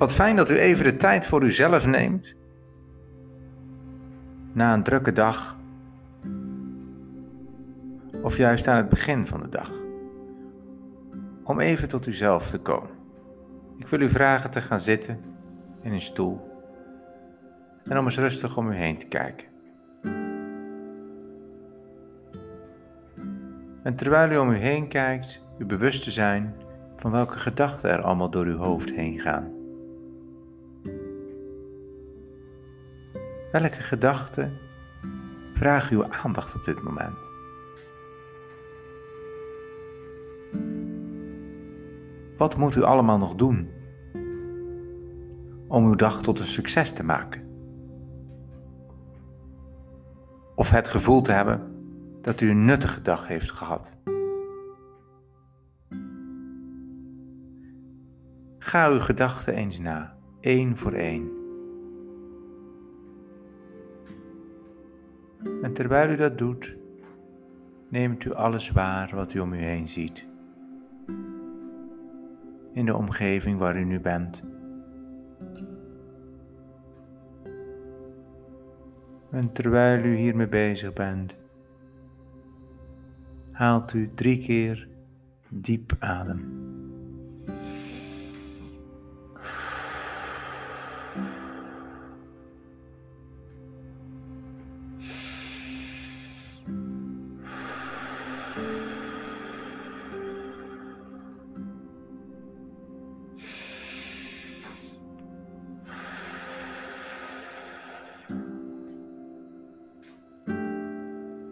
Wat fijn dat u even de tijd voor uzelf neemt. Na een drukke dag. Of juist aan het begin van de dag. Om even tot uzelf te komen. Ik wil u vragen te gaan zitten in een stoel. En om eens rustig om u heen te kijken. En terwijl u om u heen kijkt, u bewust te zijn van welke gedachten er allemaal door uw hoofd heen gaan. Welke gedachten vragen uw aandacht op dit moment? Wat moet u allemaal nog doen om uw dag tot een succes te maken? Of het gevoel te hebben dat u een nuttige dag heeft gehad. Ga uw gedachten eens na, één voor één. En terwijl u dat doet, neemt u alles waar wat u om u heen ziet. In de omgeving waar u nu bent. En terwijl u hiermee bezig bent, haalt u drie keer diep adem.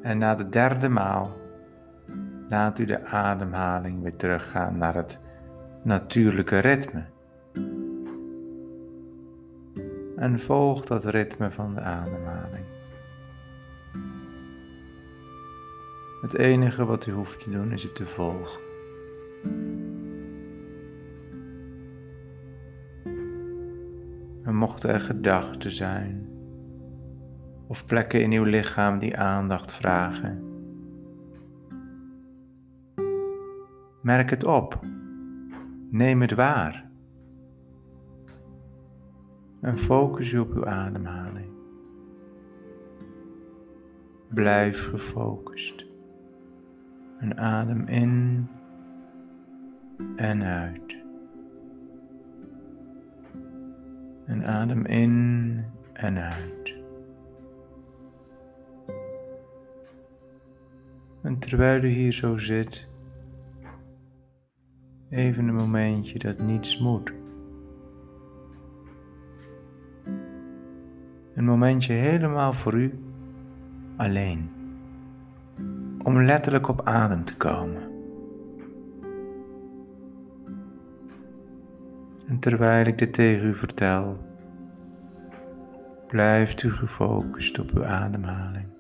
En na de derde maal laat u de ademhaling weer teruggaan naar het natuurlijke ritme. En volg dat ritme van de ademhaling. Het enige wat u hoeft te doen is het te volgen. En mochten er gedachten zijn of plekken in uw lichaam die aandacht vragen. Merk het op. Neem het waar. En focus u op uw ademhaling. Blijf gefocust. En adem in en uit. En adem in en uit. En terwijl u hier zo zit, even een momentje dat niets moet. Een momentje helemaal voor u alleen. Om letterlijk op adem te komen. En terwijl ik dit tegen u vertel, blijft u gefocust op uw ademhaling.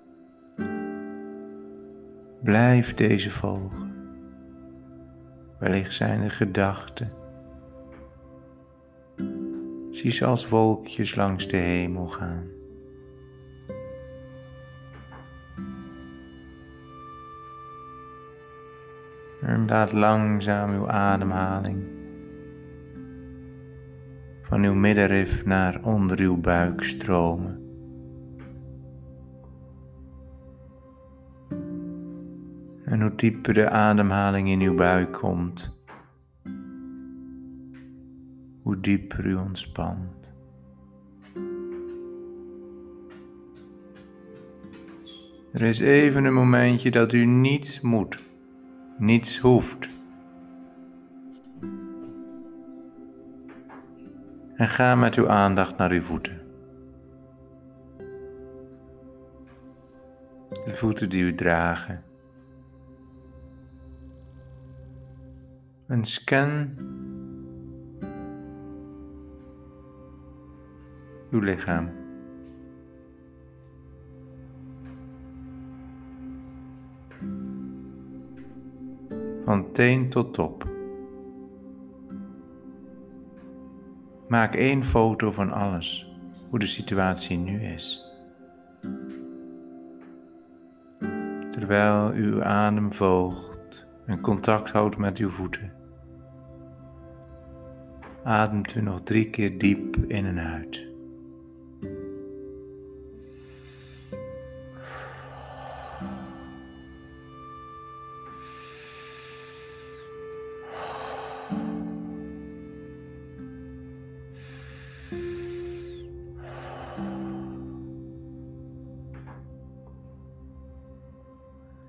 Blijf deze volgen. Wellicht zijn er gedachten. Zie ze als wolkjes langs de hemel gaan. En laat langzaam uw ademhaling van uw middenrif naar onder uw buik stromen. En hoe dieper de ademhaling in uw buik komt, hoe dieper u ontspant. Er is even een momentje dat u niets moet, niets hoeft. En ga met uw aandacht naar uw voeten. De voeten die u dragen. En scan uw lichaam. Van teen tot top. Maak één foto van alles, hoe de situatie nu is. Terwijl uw adem volgt en contact houdt met uw voeten. Ademt u nog drie keer diep in en uit.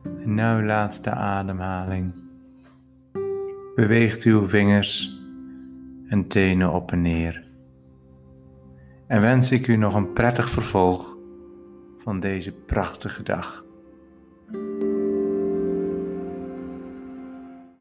En nu laatste ademhaling. Beweegt uw vingers en tenen op en neer. En wens ik u nog een prettig vervolg van deze prachtige dag.